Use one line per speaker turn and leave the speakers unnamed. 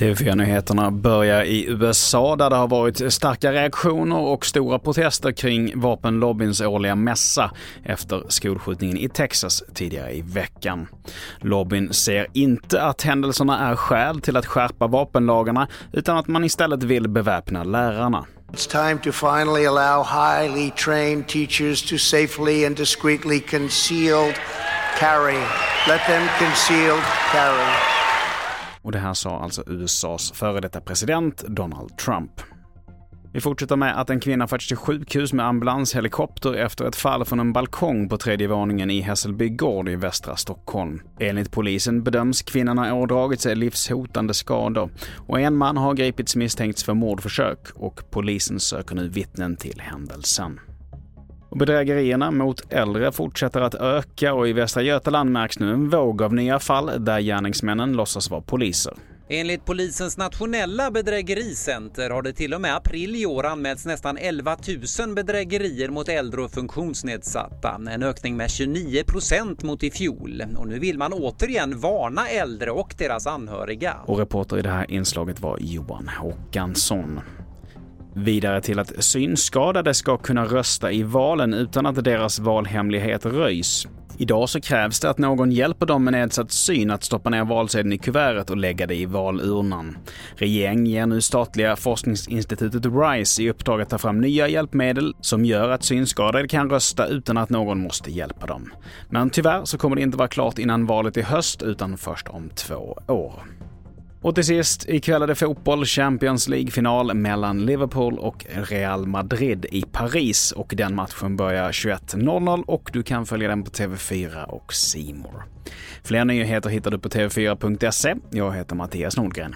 TV4-nyheterna börjar i USA där det har varit starka reaktioner och stora protester kring vapenlobbyns årliga mässa efter skolskjutningen i Texas tidigare i veckan. Lobbyn ser inte att händelserna är skäl till att skärpa vapenlagarna utan att man istället vill beväpna lärarna.
It's time to finally allow highly trained teachers to safely and discreetly concealed carry. Let them concealed carry.
Och det här sa alltså USAs före detta president Donald Trump. Vi fortsätter med att en kvinna förts till sjukhus med ambulanshelikopter efter ett fall från en balkong på tredje våningen i Hässelby gård i västra Stockholm. Enligt polisen bedöms kvinnan ha ådragit sig livshotande skador och en man har gripits misstänkts för mordförsök och polisen söker nu vittnen till händelsen. Och bedrägerierna mot äldre fortsätter att öka och i Västra Götaland märks nu en våg av nya fall där gärningsmännen låtsas vara poliser.
Enligt polisens nationella bedrägericenter har det till och med april i år anmälts nästan 11 000 bedrägerier mot äldre och funktionsnedsatta. En ökning med 29 procent mot i fjol. Och nu vill man återigen varna äldre och deras anhöriga.
Och reporter i det här inslaget var Johan Håkansson. Vidare till att synskadade ska kunna rösta i valen utan att deras valhemlighet röjs. Idag så krävs det att någon hjälper dem med nedsatt syn att stoppa ner valsedeln i kuvertet och lägga det i valurnan. Regeringen ger nu statliga forskningsinstitutet RISE i uppdrag att ta fram nya hjälpmedel som gör att synskadade kan rösta utan att någon måste hjälpa dem. Men tyvärr så kommer det inte vara klart innan valet i höst utan först om två år. Och till sist, ikväll är det fotboll, Champions League-final mellan Liverpool och Real Madrid i Paris och den matchen börjar 21.00 och du kan följa den på TV4 och Simor. Fler nyheter hittar du på tv4.se. Jag heter Mattias Nordgren.